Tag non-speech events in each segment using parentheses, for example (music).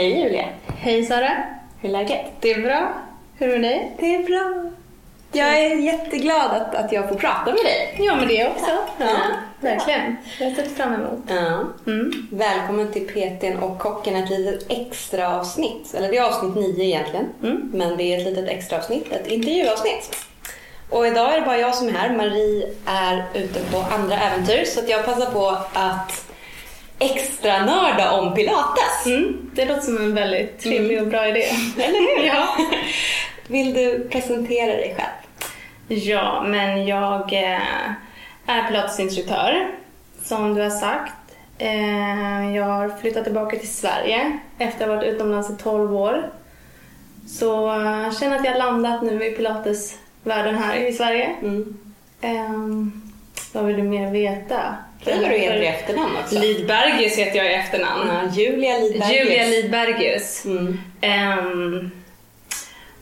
Hej Julia! Hej Sara! Hur är läget? Det är bra. Hur är det med dig? Det är bra. Jag är jätteglad att, att jag får prata med dig. Ja, men det också. Ja, Ja. verkligen. Jag har sett fram emot. Ja. Mm. Välkommen till PTn och kocken, ett litet extra avsnitt. Eller det är avsnitt nio egentligen, Mm. men det är ett litet extra avsnitt, ett intervjuavsnitt. Och idag är det bara jag som är här. Marie är ute på andra äventyr så att jag passar på att extra nörda om pilates. Mm. Det låter som en väldigt trevlig och bra idé. (laughs) Eller hur? (laughs) Ja. Vill du presentera dig själv? Ja, men jag eh, är pilatesinstruktör, som du har sagt. Eh, Jag har flyttat tillbaka till Sverige efter att ha varit utomlands i 12 år. Så jag känner att jag har landat nu i pilatesvärlden här i Sverige. Mm. Ehm, vad vill du mer veta? Säger du heter i efternamn också? Lidbergius heter jag i efternamn. Ja, Julia Lidbergius. Julia Lidbergius. Mm. Ehm,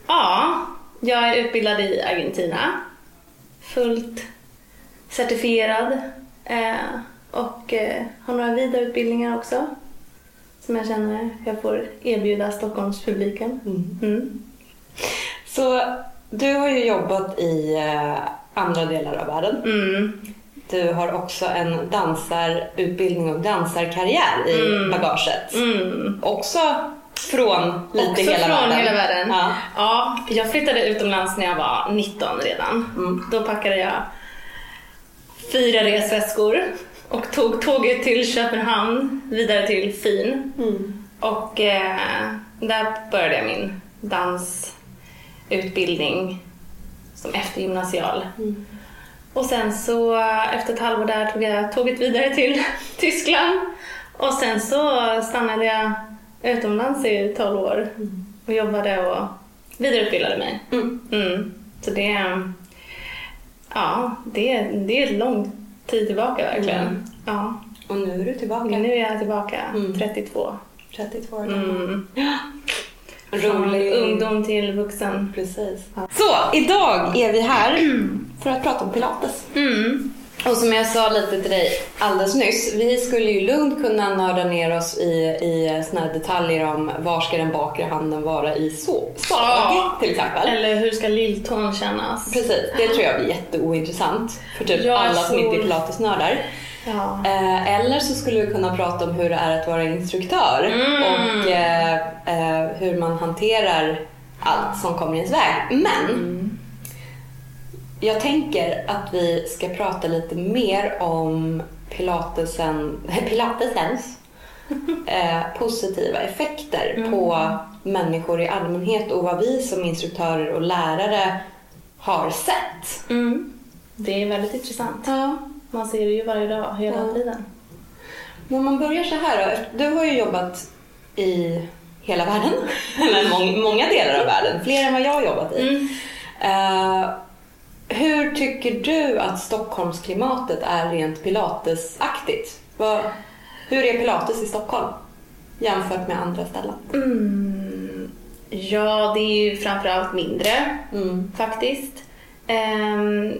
ja, jag är utbildad i Argentina. Fullt certifierad. eh, och eh, har några vidareutbildningar också. Som jag känner jag får erbjuda Stockholmspubliken. Mm. Mm. Så du har ju jobbat i eh, andra delar av världen. Du har också en dansarutbildning och dansarkarriär i Mm. bagaget. Mm. Också från lite Också hela från världen. hela världen. Ja. Ja, jag flyttade utomlands när jag var 19 redan. Mm. Då packade jag fyra resväskor och tog tåget till Köpenhamn vidare till Fin. Mm. Och eh, där började jag min dansutbildning som eftergymnasial. Mm. Och sen så efter ett halvår där tog jag tåget vidare till (laughs) Tyskland. Och sen så stannade jag utomlands i 12 år och jobbade och vidareutbildade mig. Mm. Mm. Så det, ja, det, det är lång tid tillbaka verkligen. Mm. Ja. Och nu är du tillbaka. Nu är jag tillbaka, Mm. 32. 32 år gammal. Rolig. Ungdom till vuxen. Precis. Så, idag är vi här (clears throat) för att prata om pilates. Mm. Och som jag sa lite till dig alldeles nyss, vi skulle ju lugnt kunna nörda ner oss i, i såna här detaljer om var ska den bakre handen vara i så, svag Ja. till exempel. Eller hur ska lilltån kännas? Precis, det tror jag blir jätteointressant för typ Jag alla som inte är pilatesnördar. Ja. Eh, eller så skulle vi kunna prata om hur det är att vara instruktör Mm. och eh, eh, hur man hanterar allt som kommer i ens väg. Men Mm. jag tänker att vi ska prata lite mer om pilatesen, (laughs) pilatesens (laughs) eh, positiva effekter Mm. på människor i allmänhet och vad vi som instruktörer och lärare har sett. Mm. Det är väldigt intressant. Ja. Man ser det ju varje dag, hela Ja. tiden. Men om man börjar så här då. Du har ju jobbat i hela världen, (laughs) eller mång- många delar av världen, fler än vad jag har jobbat i. Mm. Eh, hur tycker du att Stockholmsklimatet är rent pilatesaktigt? Vad, hur är pilates i Stockholm jämfört med andra ställen? Mm. Ja, det är ju framförallt mindre Mm. faktiskt. Ehm,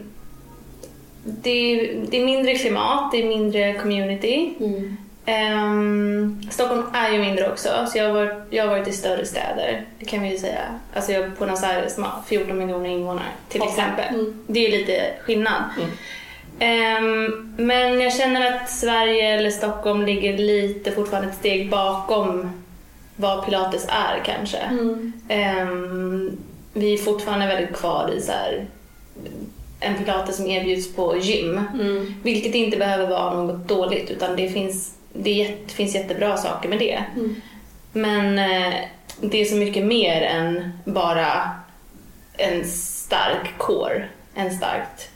det, är, det är mindre klimat, det är mindre community. Mm. Ehm, Stockholm är ju mindre också, så jag har, varit, jag har varit i större städer. Det kan vi ju säga. Alltså jag Buenos Aires som har 14 miljoner invånare till Hoppsan. exempel. Mm. Det är ju lite skillnad. Mm. Ehm, men jag känner att Sverige eller Stockholm ligger lite fortfarande ett steg bakom vad pilates är kanske. Mm. Ehm, vi är fortfarande väldigt kvar i så här, en pilates som erbjuds på gym. Mm. Vilket inte behöver vara något dåligt utan det finns, det finns jättebra saker med det. Mm. Men eh, det är så mycket mer än bara en stark core, en starkt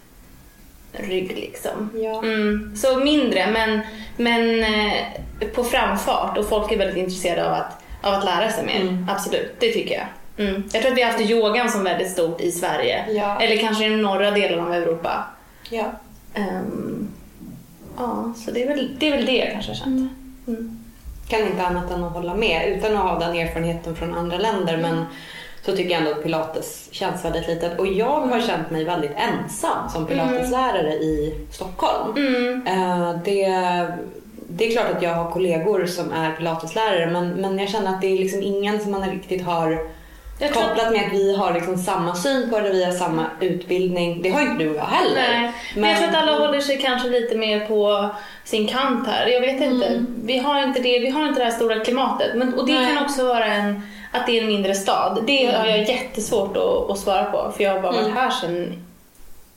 rygg liksom. Ja. Mm, så mindre men, men eh, på framfart och folk är väldigt intresserade av att, av att lära sig mer. Mm. Absolut, det tycker jag. Mm. Jag tror att vi har haft yogan som väldigt stort i Sverige. Ja. Eller kanske i de norra delarna av Europa. Ja. Ehm, ja, så det är, väl, det är väl det jag kanske har känt. Mm. kan inte annat än att hålla med utan att ha den erfarenheten från andra länder. Men så tycker jag ändå att pilates känns väldigt litet. Och jag har känt mig väldigt ensam som pilateslärare i Stockholm. Mm. Eh, Det, det är klart att jag har kollegor som är pilateslärare men, men jag känner att det är liksom ingen som man riktigt har Jag kopplat med att vi har liksom samma syn på det, vi har samma utbildning. Det har ju inte du och jag heller. Nej, men, jag tror att alla håller sig kanske lite mer på sin kant här. Jag vet inte. Vi har inte det, vi har inte det här stora klimatet. Men, och det Nej. kan också vara en, att det är en mindre stad. Det har jag jättesvårt att, att svara på. För jag har bara varit här sedan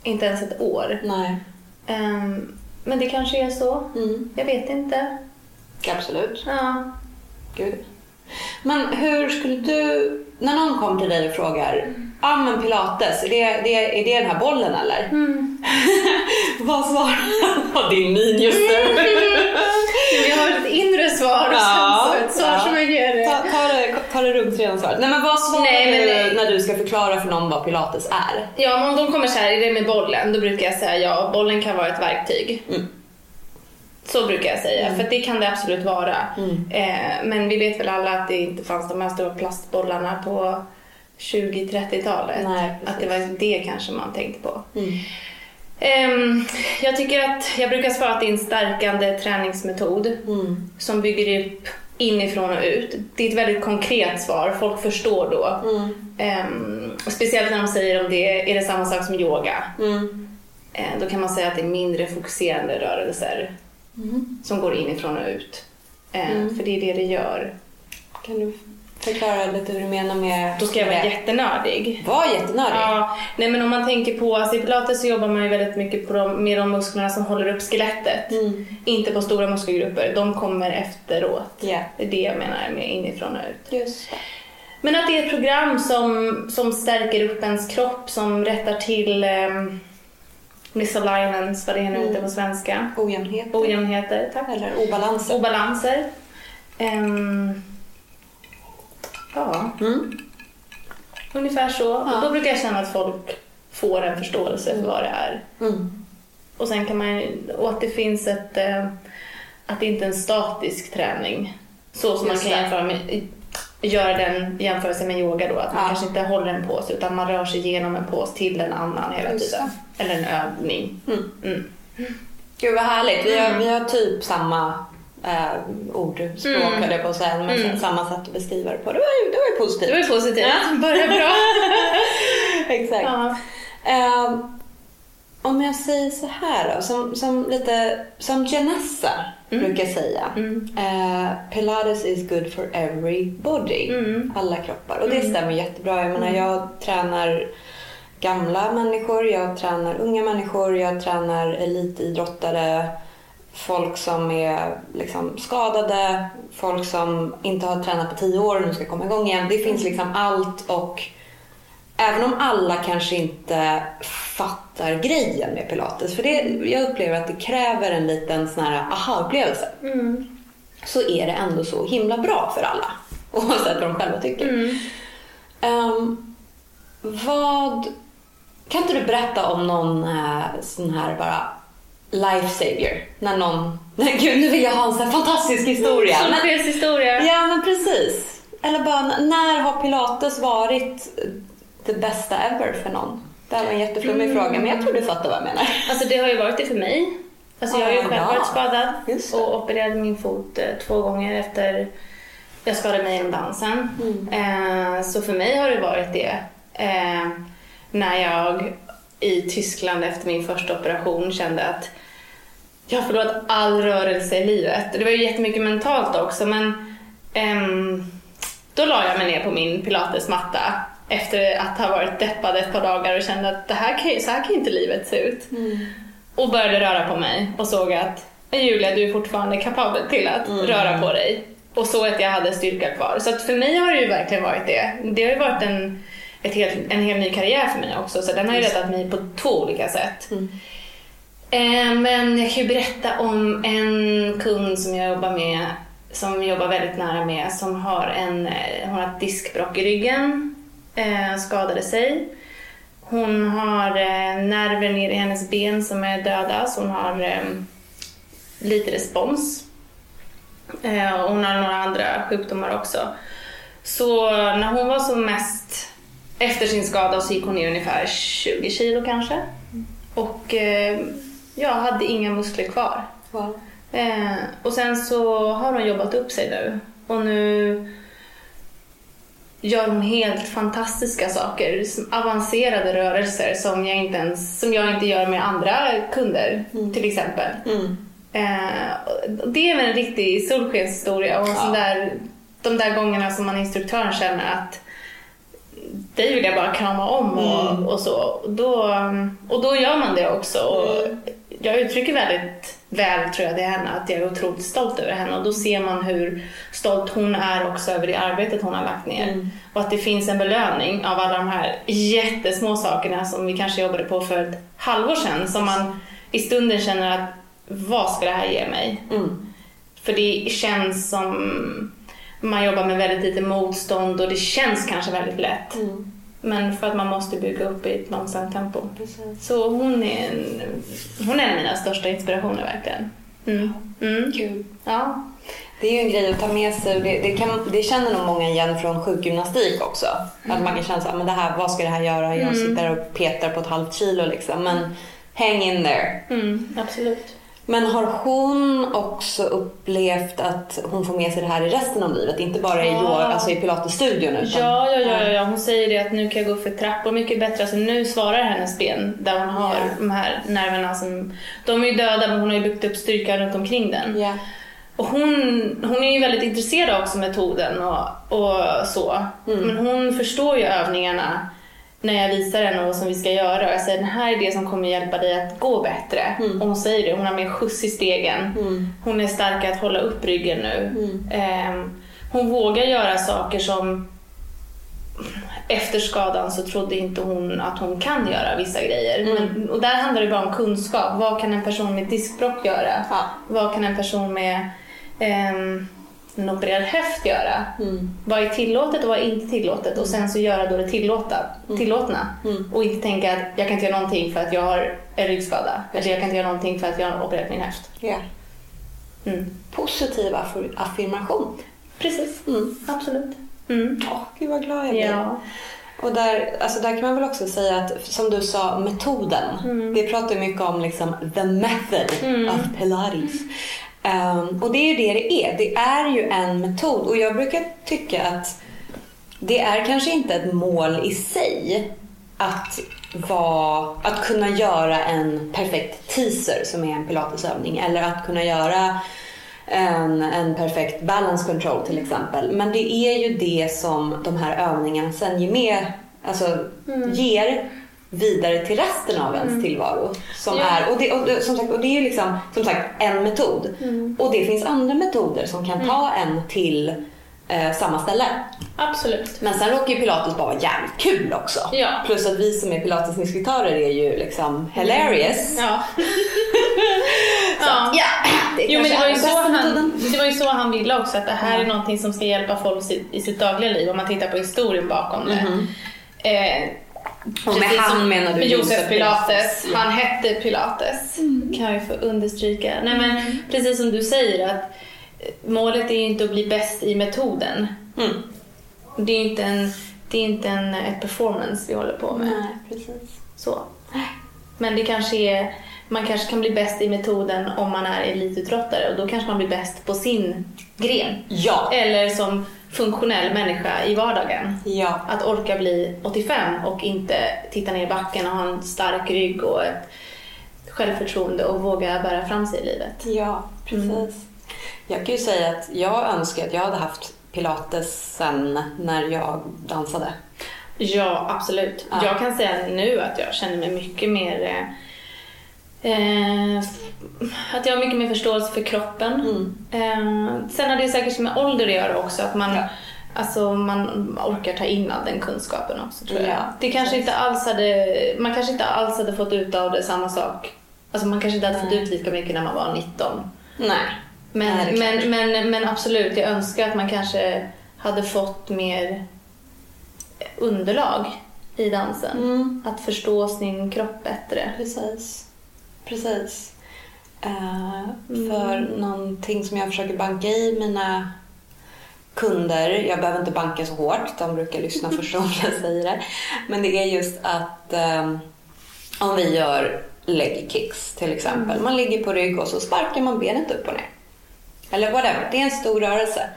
inte ens ett år. Nej. Ehm, men det kanske är så. Mm. Jag vet inte. Absolut. Ja. Gud. Men hur skulle du, när någon kommer till dig och frågar, ja ah, men pilates, är det, det, är det den här bollen eller? (laughs) Vad svarar du? Din min just nu. Vi har ett inre svar och Ja, sen så ett svar ja. som jag ger Ta, ta, det, ta det rumsrena svaret. Nej men vad svarar Nej, men du nej. när du ska förklara för någon vad pilates är? Ja, men om de kommer så här, är det med bollen? Då brukar jag säga ja, bollen kan vara ett verktyg. Mm. Så brukar jag säga, för det kan det absolut vara. Mm. Eh, men vi vet väl alla att det inte fanns de här stora plastbollarna på 20-30-talet. Nej, precis. att det var det kanske man tänkte på. Mm. Ehm, jag tycker att, jag brukar svara att det är en stärkande träningsmetod Mm. som bygger upp inifrån och ut. Det är ett väldigt konkret svar, folk förstår då. Mm. Och speciellt när de säger om det är det samma sak som yoga. Mm. Eh, då kan man säga att det är mindre fokuserande rörelser Mm. som går inifrån och ut. Eh, Mm. För det är det det gör. Kan du förklara lite hur du menar med Då ska jag vara det? jättenördig. Var jättenördig. Ja, nej men om man tänker på, alltså i pilates så jobbar man ju väldigt mycket på de, med de musklerna som håller upp skelettet. Mm. Inte på stora muskelgrupper, de kommer efteråt. Ja. Det är det jag menar med inifrån och ut. Just. Men att det är ett program som, som stärker upp ens kropp, som rättar till um, misalignments, vad det nu heter på svenska. Ojämnhet. Ojämnheter, tack. Eller obalans. Obalanser. Ehm, ja, Mm. ungefär så. Ja. Och då brukar jag känna att folk får en förståelse för vad det är. Mm. Och sen kan man och att det finns ett, eh, att det inte är en statisk träning. Så som man Just kan det. jämföra med, göra den jämförelse med yoga då. Att man Ja. kanske inte håller en påse utan man rör sig genom en påse till en annan hela Just tiden. Eller en övning. Mm. Mm. Gud vad härligt. Vi har, vi har typ samma eh, ordspråk Mm. höll jag på att säga. Men Mm. samma sätt att beskriva det på. Det var ju, det var ju positivt. Det var ju positivt. (laughs) Börjar bra. (laughs) Exakt. ja. Eh, om jag säger så här då, som, som lite som Janessa brukar säga. Mm. Eh, Pilates is good for everybody. Mm. Alla kroppar. Och det stämmer jättebra. Jag menar, jag tränar gamla människor, jag tränar unga människor, jag tränar elitidrottare, folk som är liksom skadade, folk som inte har tränat på tio år och nu ska komma igång igen. Det finns liksom allt och även om alla kanske inte fattar grejen med pilates, för det, jag upplever att det kräver en liten sån här aha-upplevelse, Mm. så är det ändå så himla bra för alla. (laughs) Oavsett vad de själva tycker. Mm. Ehm, vad... Kan inte du berätta om någon eh, sån här bara life savior? När någon... (laughs) Nej gud, nu vill jag ha en sån här fantastisk historia. Men, Solskenshistoria. ja, men precis. Eller bara, när har pilates varit det bästa ever för någon? Det här var en jätteflummig fråga, men jag tror du fattar vad jag menar. Alltså det har ju varit det för mig. Alltså jag har ju Ah, själv ja. varit skadad och opererade min fot eh, två gånger efter jag skadade mig genom dansen. Mm. Eh, så för mig har det varit det. Eh, när jag i Tyskland efter min första operation kände att jag har förlorat all rörelse i livet. Det var ju jättemycket mentalt också men ehm, då la jag mig ner på min pilatesmatta efter att ha varit deppad ett par dagar och kände att det här kan, så här kan inte livet se ut. Och började röra på mig och såg att "Men Julia, du är fortfarande kapabel till att röra på dig. Och så att jag hade styrka kvar. Så för mig har det ju verkligen varit det. Det har ju varit en, ett helt, en helt ny karriär för mig också. Så den har ju räddat mig på två olika sätt. Eh, men jag kan ju berätta om en kund som jag jobbar med, som jobbar väldigt nära med, som har en, hon har ett diskbråck i ryggen, eh, skadade sig. Hon har eh, nerver ner i hennes ben som är döda, så hon har eh, lite respons. Eh, och hon har några andra sjukdomar också. Så när hon var som mest efter sin skada så gick hon ner ungefär 20 kilo kanske. Och eh, jag hade inga muskler kvar. Wow. Eh, och sen så har hon jobbat upp sig nu. Och nu gör hon helt fantastiska saker. Avancerade rörelser som jag inte, ens, som jag inte gör med andra kunder till exempel. Mm. Eh, det är väl en riktig solskenshistoria och sån där, de där gångerna som man instruktören känner att dig vill jag bara krama om och, Mm. och så. Då, och då gör man det också. Och Mm. jag uttrycker väldigt väl tror jag till henne att jag är otroligt stolt över henne och då ser man hur stolt hon är också över det arbetet hon har lagt ner. Mm. Och att det finns en belöning av alla de här jättesmå sakerna som vi kanske jobbade på för ett halvår sedan som man i stunden känner att vad ska det här ge mig? Mm. För det känns som man jobbar med väldigt lite motstånd och det känns kanske väldigt lätt. Mm. Men för att man måste bygga upp i ett långsamt tempo. Precis. Så hon är, en, hon är en av mina största inspirationer verkligen. Mm. Mm. Kul. Ja. Det är ju en grej att ta med sig det, det, kan, det känner nog många igen från sjukgymnastik också. Att man kan känna så här, men det här, vad ska det här göra? Jag sitter och petar på ett halvt kilo liksom. Men hang in there. Mm, absolut. Men har hon också upplevt att hon får med sig det här i resten av livet? Inte bara i, Ja. alltså i pilatesstudion utan... Ja, ja, ja, ja, hon säger det att nu kan jag gå för trappor mycket bättre. Alltså nu svarar hennes ben där hon har Ja. de här nerverna som... De är ju döda men hon har ju byggt upp styrka runt omkring den. Ja. Och hon, hon är ju väldigt intresserad också av metoden och, och så. Mm. Men hon förstår ju övningarna när jag visar henne vad som vi ska göra. Och jag säger den här är det som kommer hjälpa dig att gå bättre. Mm. Och hon säger det, hon har mer skjuts i stegen. Mm. Hon är stark att hålla upp ryggen nu. Mm. Ehm, hon vågar göra saker som efter skadan så trodde inte hon att hon kan göra vissa grejer. Mm. Men, och där handlar det bara om kunskap. Vad kan en person med diskbråck göra? Ja. Vad kan en person med ehm, opererad höft göra? Mm. Vad är tillåtet och vad är inte tillåtet? Och sen så göra då det tillåta, tillåtna. Mm. Och inte tänka att jag kan inte göra någonting för att jag har en ryggskada. Eller jag kan inte göra någonting för att jag har opererat min höft. Ja. Mm. Positiv affir- affirmation. Precis, Mm. absolut. Mm. Åh, gud vad glad jag blir. Ja. Och där, alltså där kan man väl också säga att, som du sa, metoden. Mm. Vi pratar mycket om liksom the method Mm. of pilates. Ehm, och det är ju det det är. Det är ju en metod. Och jag brukar tycka att det är kanske inte ett mål i sig att, vara, att kunna göra en perfekt teaser som är en pilatesövning eller att kunna göra en, en perfekt balance control till exempel. Men det är ju det som de här övningarna sen ger, med, alltså, ger vidare till resten av ens tillvaro. Som Ja. är, och, det, och, det, som sagt, och det är ju liksom, som sagt en metod. Och det finns andra metoder som kan ta en till eh, samma ställe. Absolut. Men sen råkar ju pilates bara vara jävligt kul också. Ja. Plus att vi som är pilatesinstruktörer är ju liksom hilarious. Ja. (laughs) ja. Ja, det är Jo, men det var, ju så han, metoden. det var ju så han ville också, att det här är någonting som ska hjälpa folk i- sitt dagliga liv, om man tittar på historien bakom det. Eh, Och med precis han som menar du med Josef Josef Pilates. Pilates. Han hette Pilates, kan jag ju få understryka. Nej, men precis som du säger, att eh, målet är ju inte att bli bäst i metoden. Mm. Det är inte en, det är inte en ett performance vi håller på med. Nej, precis. Så. Men det kanske är, man kanske kan bli bäst i metoden om man är elitidrottare och då kanske man blir bäst på sin gren. Ja. Eller som funktionell människa i vardagen. Ja. Att orka bli 85 och inte titta ner i backen och ha en stark rygg och ett självförtroende och våga bära fram sig i livet. Ja, precis. Jag kan ju säga att jag önskar att jag hade haft pilates sen när jag dansade. Ja, absolut. Ja. Jag kan säga nu att jag känner mig mycket mer... Eh, att jag har mycket mer förståelse för kroppen. Mm. Eh, sen har det säkert med ålder att göra också. Att man, Ja. alltså, man orkar ta in all den kunskapen också tror jag. Ja, det kanske inte alls hade, man kanske inte alls hade fått ut av det samma sak. Alltså man kanske inte hade fått ut lika mycket när man var 19. Nej. Men, Nej, men, men, men absolut, jag önskar att man kanske hade fått mer underlag i dansen. Mm. Att förstå sin kropp bättre. Precis. Precis. Eh, Mm. För någonting som jag försöker banka i mina kunder, jag behöver inte banka så hårt, de brukar lyssna första gången jag (laughs) säger det. Men det är just att eh, om vi gör leg kicks till exempel. Man ligger på rygg och så sparkar man benet upp och ner. Eller whatever, det är en stor rörelse.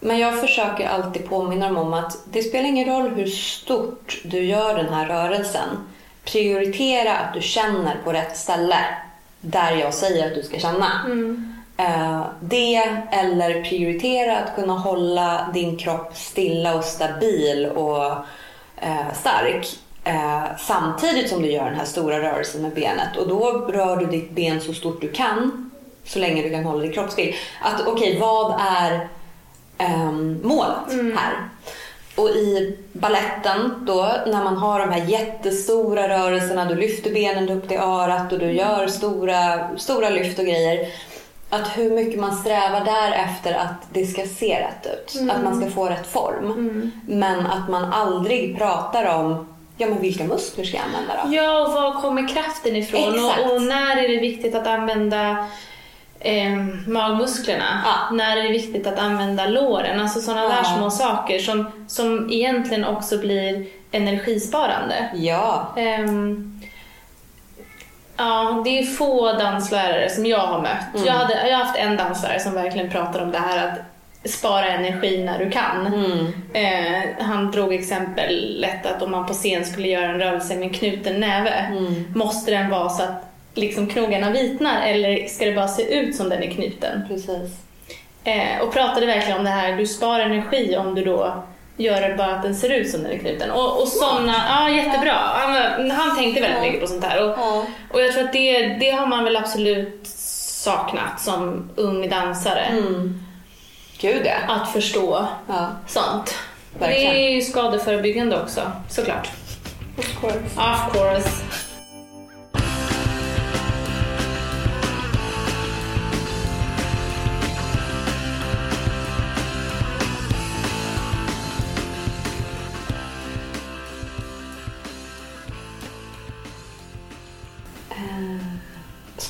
Men jag försöker alltid påminna dem om att det spelar ingen roll hur stort du gör den här rörelsen. Prioritera att du känner på rätt ställe där jag säger att du ska känna. Eh, det eller prioritera att kunna hålla din kropp stilla och stabil och eh, stark eh, samtidigt som du gör den här stora rörelsen med benet. Och då rör du ditt ben så stort du kan så länge du kan hålla din kropp still. Att okej, vad är ehm, målet här? Och i balletten då, när man har de här jättestora rörelserna, du lyfter benen upp till örat och du gör stora, stora lyft och grejer. Att hur mycket man strävar där efter att det ska se rätt ut. Att man ska få rätt form. Men att man aldrig pratar om, ja men vilka muskler ska jag använda då? Ja, och var kommer kraften ifrån? Och, och när är det viktigt att använda eh, magmusklerna? Ja. När är det viktigt att använda låren? Alltså sådana Ja. där små saker som, som egentligen också blir energisparande. Ja, Ehm, ja, det är få danslärare som jag har mött. Mm. Jag, hade, jag har haft en danslärare som verkligen pratade om det här att spara energi när du kan. Mm. Eh, han drog exemplet att om man på scen skulle göra en rörelse med en knuten näve, Mm. måste den vara så att liksom knogarna vitnar eller ska det bara se ut som den är knuten? precis. Eh, och pratade verkligen om det här, du sparar energi om du då gör det bara att den ser ut som den är knuten. Och, och såna, ja jättebra. Han, han tänkte väldigt mycket på sånt här. Och, och jag tror att det, det har man väl absolut saknat som ung dansare. Mm. Gud ja. Att förstå ja. sånt. Verkligen. Det är ju skadeförebyggande också, såklart. Of course. Of course.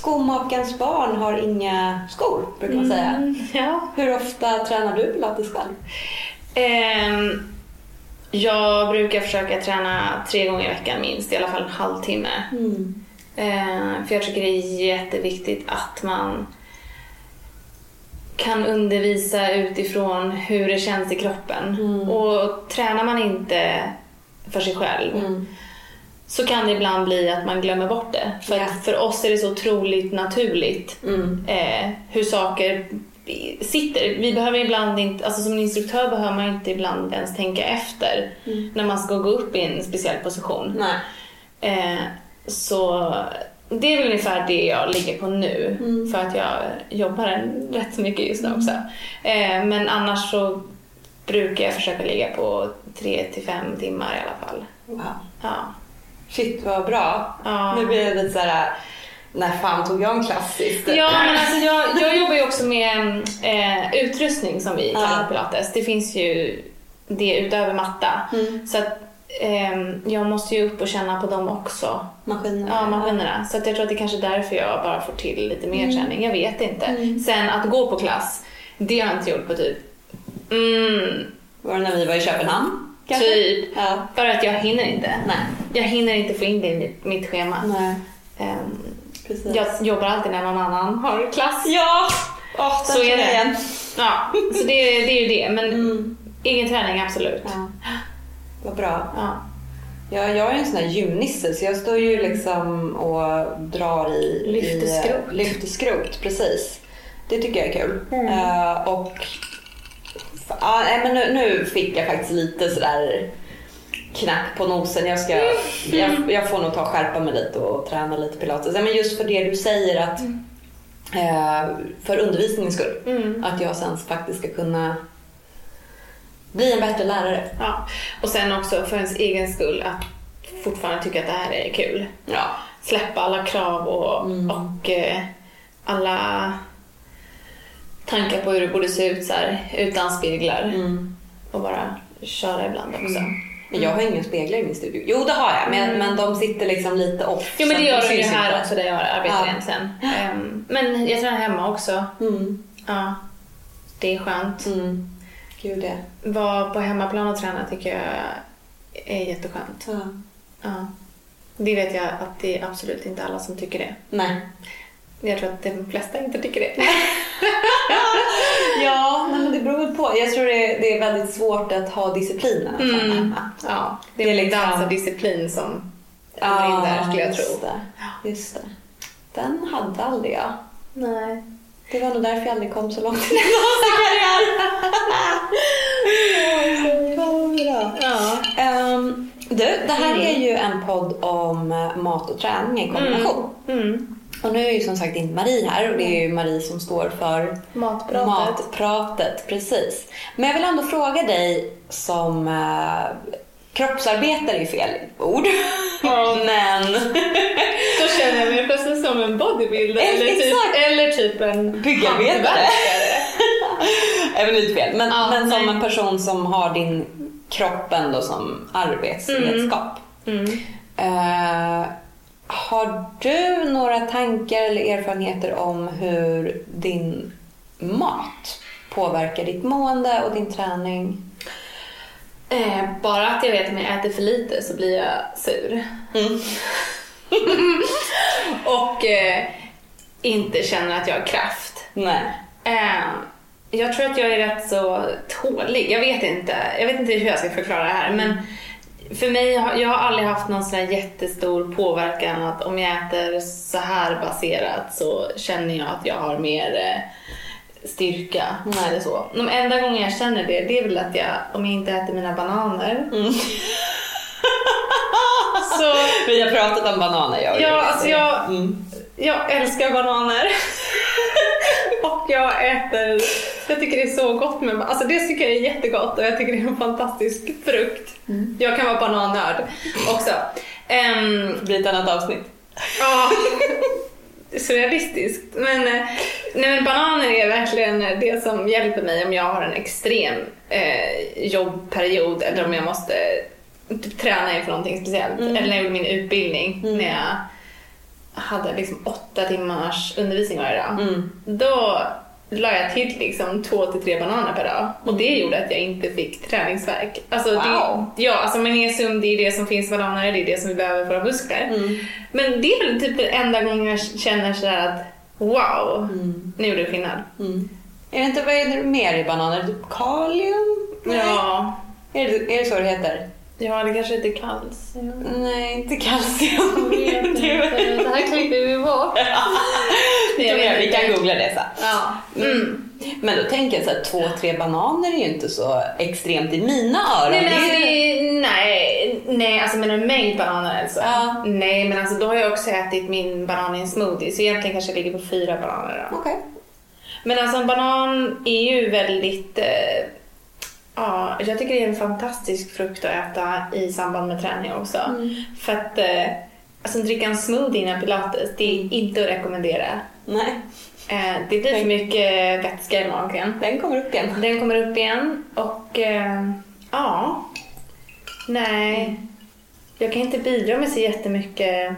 Skomakarens barn har inga skor, brukar man säga. Mm, ja. Hur ofta tränar du pilates själv? Ehm, jag brukar försöka träna tre gånger i veckan minst, i alla fall en halvtimme. Mm. Ehm, för jag tycker det är jätteviktigt att man kan undervisa utifrån hur det känns i kroppen. Mm. Och tränar man inte för sig själv Mm. Så kan det ibland bli att man glömmer bort det. För att för oss är det så otroligt naturligt Mm. eh, hur saker sitter. Vi behöver ibland inte, alltså som instruktör behöver man inte ibland ens tänka efter Mm. när man ska gå upp i en speciell position. Eh, så det är väl ungefär det jag ligger på nu Mm. för att jag jobbar rätt så mycket just nu också. Eh, men annars så brukar jag försöka ligga på tre till fem timmar i alla fall. Wow. Ja. Shit vad bra. Ja. Nu blir det lite såhär, när fan tog jag en klass sist? Ja, men alltså jag, jag jobbar ju också med eh, utrustning som vi kallar Ja. pilates. Det finns ju det utöver matta. Mm. Så att ehm, jag måste ju upp och känna på dem också. Maskinerna. Ja, maskinerna. Så att jag tror att det är kanske är därför jag bara får till lite mer träning. Jag vet inte. Mm. Sen att gå på klass, det har jag inte gjort på typ... Mm, Var det när vi var i Köpenhamn? Kanske? typ. Ja. Bara att jag hinner inte. Nej. Jag hinner inte få in det i mitt, mitt schema. Nej. Ehm, Precis. jag jobbar alltid när någon annan har klass. Ja! Oh, Så är det. Igen. Ja, så det, det är ju det. Men Mm. egen träning, absolut. Ja. Vad bra. Ja. Ja, jag är en sån här gymnisse så jag står ju liksom och drar i... Lyfter i, skrot. Lyfter skrot, precis. Det tycker jag är kul. Mm. Eh, och... Ja, nej, men nu, nu fick jag faktiskt lite sådär knack på nosen. Jag, ska, jag, jag får nog ta och skärpa mig lite och träna lite pilates. Men just för det du säger att eh, för undervisningens skull. Mm. Att jag sen faktiskt ska kunna bli en bättre lärare. ja. Och sen också för ens egen skull att fortfarande tycka att det här är kul. Ja. Släppa alla krav och, Mm. och eh, alla tankar på hur det borde se ut så här, utan speglar. Mm. Och bara köra ibland också. Men jag har inga speglar i min studio. Jo, det har jag, men, men de sitter liksom lite off. Jo men det gör de ju här inte. också där jag arbetar Ja. egentligen. Ehm, men jag tränar hemma också. Mm. Ja, det är skönt. Mm. Gud, det. Vara på hemmaplan och träna tycker jag är jätteskönt. Ja. Ja. Det vet jag att det är absolut inte alla som tycker det. Nej. Jag tror att de flesta inte tycker det. (laughs) Ja, men det beror väl på. Jag tror det är, det är väldigt svårt att ha disciplinen Mm. Ja, det Det är är väl liksom- dans och disciplin som kommer in där skulle jag just tro. Det. Just det. Den hade aldrig jag. Nej. Det var nog därför jag aldrig kom så långt i min danskarriär. Ja. Ehm, du, det här är ju en podd om eh, mat och träning i kombination. Mm. Och nu är ju som sagt inte Marie här och det är ju Marie som står för Matpratet. matpratet. Precis. Men jag vill ändå fråga dig som eh, kroppsarbetare är fel ord. Ja. (laughs) Men Då känner jag mig plötsligt som en bodybuilder Ex- eller typ, eller typ en Byggarbetare. (laughs) även lite fel. Men, Ja, men som en person som har din kropp ändå som arbetsredskap. Mm. Eh, har du några tankar eller erfarenheter om hur din mat påverkar ditt mående och din träning? Eh, bara att jag vet om jag äter för lite så blir jag sur. Mm. (laughs) Och eh, inte känner att jag har kraft. Nej. Eh, jag tror att jag är rätt så tålig. Jag vet inte. Jag vet inte hur jag ska förklara det här. Men för mig, jag har aldrig haft någon sån jättestor påverkan att om jag äter så här baserat så känner jag att jag har mer eh, styrka. Nej. Eller så. De enda gången jag känner det, det är väl att jag, om jag inte äter mina bananer. Mm. (laughs) Så Vi har pratat om bananer jag och Ja, alltså jag- Mm. Jag älskar bananer. (laughs) och jag äter, jag tycker det är så gott med Alltså det tycker jag är jättegott och jag tycker det är en fantastisk frukt. Jag kan vara banannörd också. Um, Det blir ett annat avsnitt. ja, surrealistiskt. Men, eh, nej, men bananer är verkligen det som hjälper mig om jag har en extrem eh, jobbperiod eller om jag måste typ, träna inför någonting speciellt. Mm. Eller när jag gjorde min utbildning Mm. när jag hade liksom åtta timmars undervisning varje dag. Mm. Då la jag till liksom två till tre bananer per dag och det gjorde att jag inte fick träningsvärk. Alltså Wow. det, ja, alltså magnesium det är det som finns i bananer, det är det som vi behöver för våra muskler. Mm. Men det är väl typ den enda gången jag känner sådär att wow, Mm. nu gjorde det skillnad. Mm. Är det inte vad är det mer i bananer? Typ kalium? Nej. Ja, Är, det, är det så det heter? Ja, det kanske inte kalcium. Nej, inte kalcium. Det här klipper vi bort. Vet (laughs) vi kan googla det sen. Ja. Mm. Men då tänker jag så här, två, tre bananer är ju inte så extremt i mina öron. Nej, men alltså, är- nej, nej, alltså med en mängd bananer alltså. Ja. Nej, men alltså då har jag också ätit min banan i en smoothie så egentligen kanske jag ligger på fyra bananer då. Okej. Men alltså en banan är ju väldigt... Eh, ja, jag tycker det är en fantastisk frukt att äta i samband med träning också. Mm. För att eh, alltså, dricka en smoothie innan pilates, det är inte att rekommendera. Nej, Eh, det blir för mycket vätska i magen. den kommer upp igen. Den kommer upp igen och eh, ja, nej. Jag kan inte bidra med så jättemycket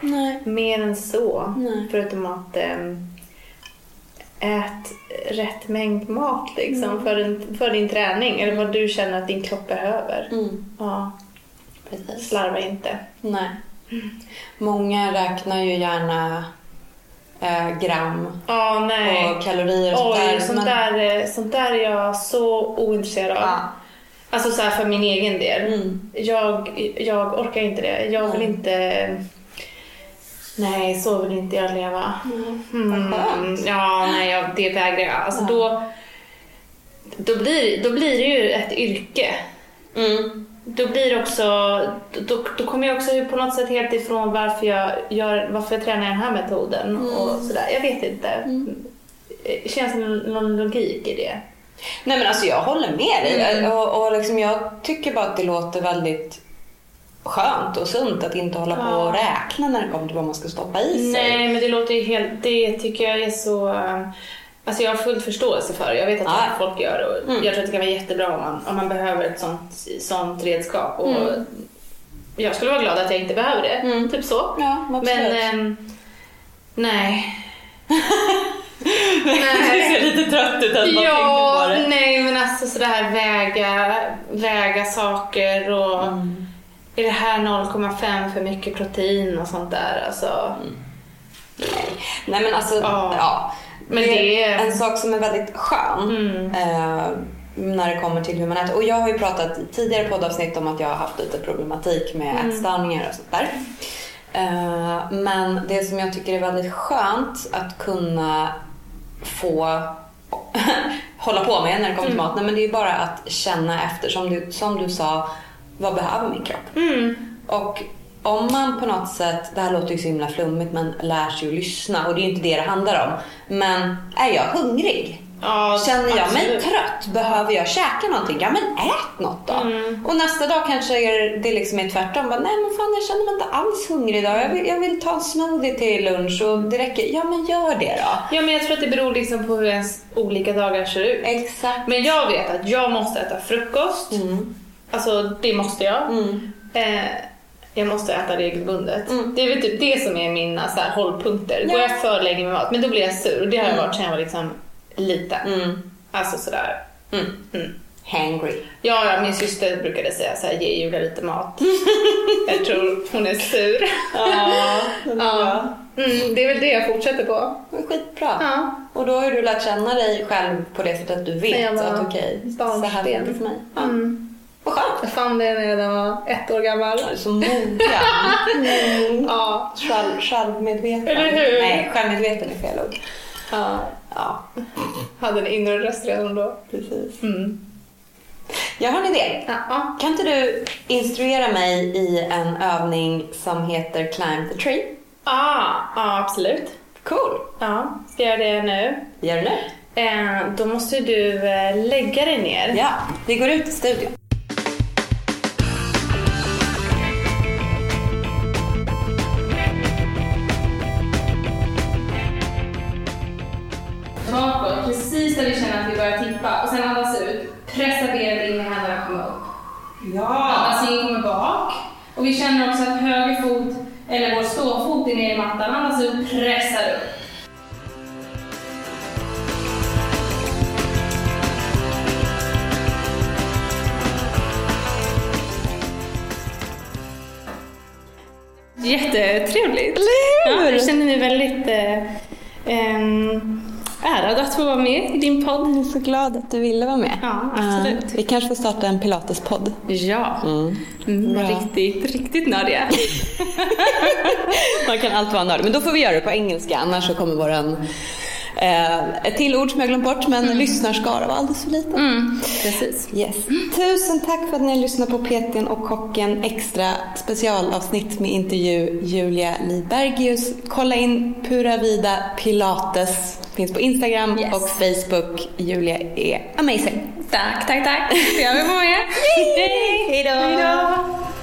Nej. mer än så. Nej. Förutom att ät rätt mängd mat liksom, för, din, för din träning eller vad du känner att din kropp behöver. Mm. Ja, Precis. slarva inte. Nej. Många räknar ju gärna eh, gram nej. och kalorier och sånt Oj, där. sånt, men- där, eh, sånt där är jag så ointresserad av. Ja. Alltså så för min egen del. Mm. Jag, jag orkar inte det. Jag vill inte... Nej, så vill inte jag leva. Mm. Skönt. Ja, nej, jag, det vägrar jag. Alltså Ja. då, då, blir, då blir det ju ett yrke. Mm. Då blir också... Då, då kommer jag också på något sätt helt ifrån varför jag, gör, varför jag tränar den här metoden. Mm. Och sådär. Jag vet inte. Det känns någon logik i det. Nej men alltså jag håller med dig. Mm. Och, och liksom, jag tycker bara att det låter väldigt skönt och sunt att inte hålla på och räkna när det kommer till vad man ska stoppa i sig. Nej, men det låter ju helt... Det tycker jag är så... eh, Alltså jag har full förståelse för det. Jag vet att Ja. folk gör det. och Mm. Jag tror att det kan vara jättebra om man, om man behöver ett sånt, sånt redskap. Och Mm. Jag skulle vara glad att jag inte behöver det. Mm. Typ så. Ja, absolut. Men ehm, nej. (laughs) det ser lite trött ut att man ja, på det. nej men alltså sådär väga, väga saker och... Mm. Är det här 0,5 för mycket protein och sånt där? Alltså, Nej men alltså, Ja. ja. Men det, det är en sak som är väldigt skön Mm. eh, när det kommer till hur man äter. Och jag har ju pratat i tidigare poddavsnitt om att jag har haft lite problematik med Mm. ätstörningar och sånt där. Eh, men det som jag tycker är väldigt skönt att kunna få (laughs) hålla på med när det kommer till Mm. mat, nej, men det är ju bara att känna efter. Som du, som du sa, vad behöver min kropp? mm. Och om man på något sätt, det här låter ju så himla flummigt men lär sig att lyssna och det är ju inte det det handlar om. Men är jag hungrig? Ja, Känner jag mig absolut. trött? Behöver jag käka någonting? Ja men ät något då. Mm. Och nästa dag kanske är det liksom är tvärtom. Bara, Nej men fan jag känner mig inte alls hungrig idag. Jag vill, jag vill ta en smoothie till lunch och det räcker. Ja men gör det då. Ja, men jag tror att det beror liksom på hur ens olika dagar ser ut. Exakt. Men jag vet att jag måste äta frukost. Mm. Alltså det måste jag. Mm. Eh, jag måste äta regelbundet. Mm. Det är väl typ det som är mina så här, hållpunkter. Går Ja. jag för länge med mat, men då blir jag sur. Och det har jag Mm. varit sedan jag var liksom liten. Mm. Alltså sådär. Mm. Mm. Hangry. Ja, ja, min syster brukade säga så här, ge Julia lite mat. (laughs) jag tror hon är sur. Ja, Ja. Mm, det är väl det jag fortsätter på. Skitbra. Ja. Och då har du lärt känna dig själv på det sättet att du vet att okej, så här är det för mig. Ja. Mm. Vad skönt. Jag fann det när jag var ett år gammal. Du är så mogen. Mm. Ja. Själv, självmedveten. Eller hur? Nej, självmedveten är fel ord. ja. Ja, Hade en inre röst redan då. precis. Mm. Jag har en idé. Ja. Kan inte du instruera mig i en övning som heter Climb the Tree? Ah, ja, absolut. Cool. Ja, ska jag göra det nu? Gör du nu? Eh, då måste du eh, lägga dig ner. Ja, vi går ut i studion. Känner också att höger fot, eller vår ståfot, är ner i mattan. Andas ut, pressar upp. Jättetrevligt. Eller hur? Ja, jag känner mig väldigt eh, ehm, ärad att få vara med i din podd. Jag är så glad att du ville vara med. Ja, absolut. Ja, vi kanske får starta en pilatespodd. Ja, Mm. mm, riktigt, riktigt nördiga. (laughs) Man kan alltid vara nördig, men då får vi göra det på engelska annars så kommer våran eh, ett till ord som jag glömt bort men lyssnarskara var alldeles för liten. Mm, precis. Yes. Tusen tack för att ni har lyssnat på Petin och kocken extra specialavsnitt med intervju Julia Lidbergius. Kolla in Pura Vida Pilates. Finns på Instagram Yes. och Facebook. Julia är amazing. Tack, tack, tack. Jag vill vara med. Hej då! Hej då!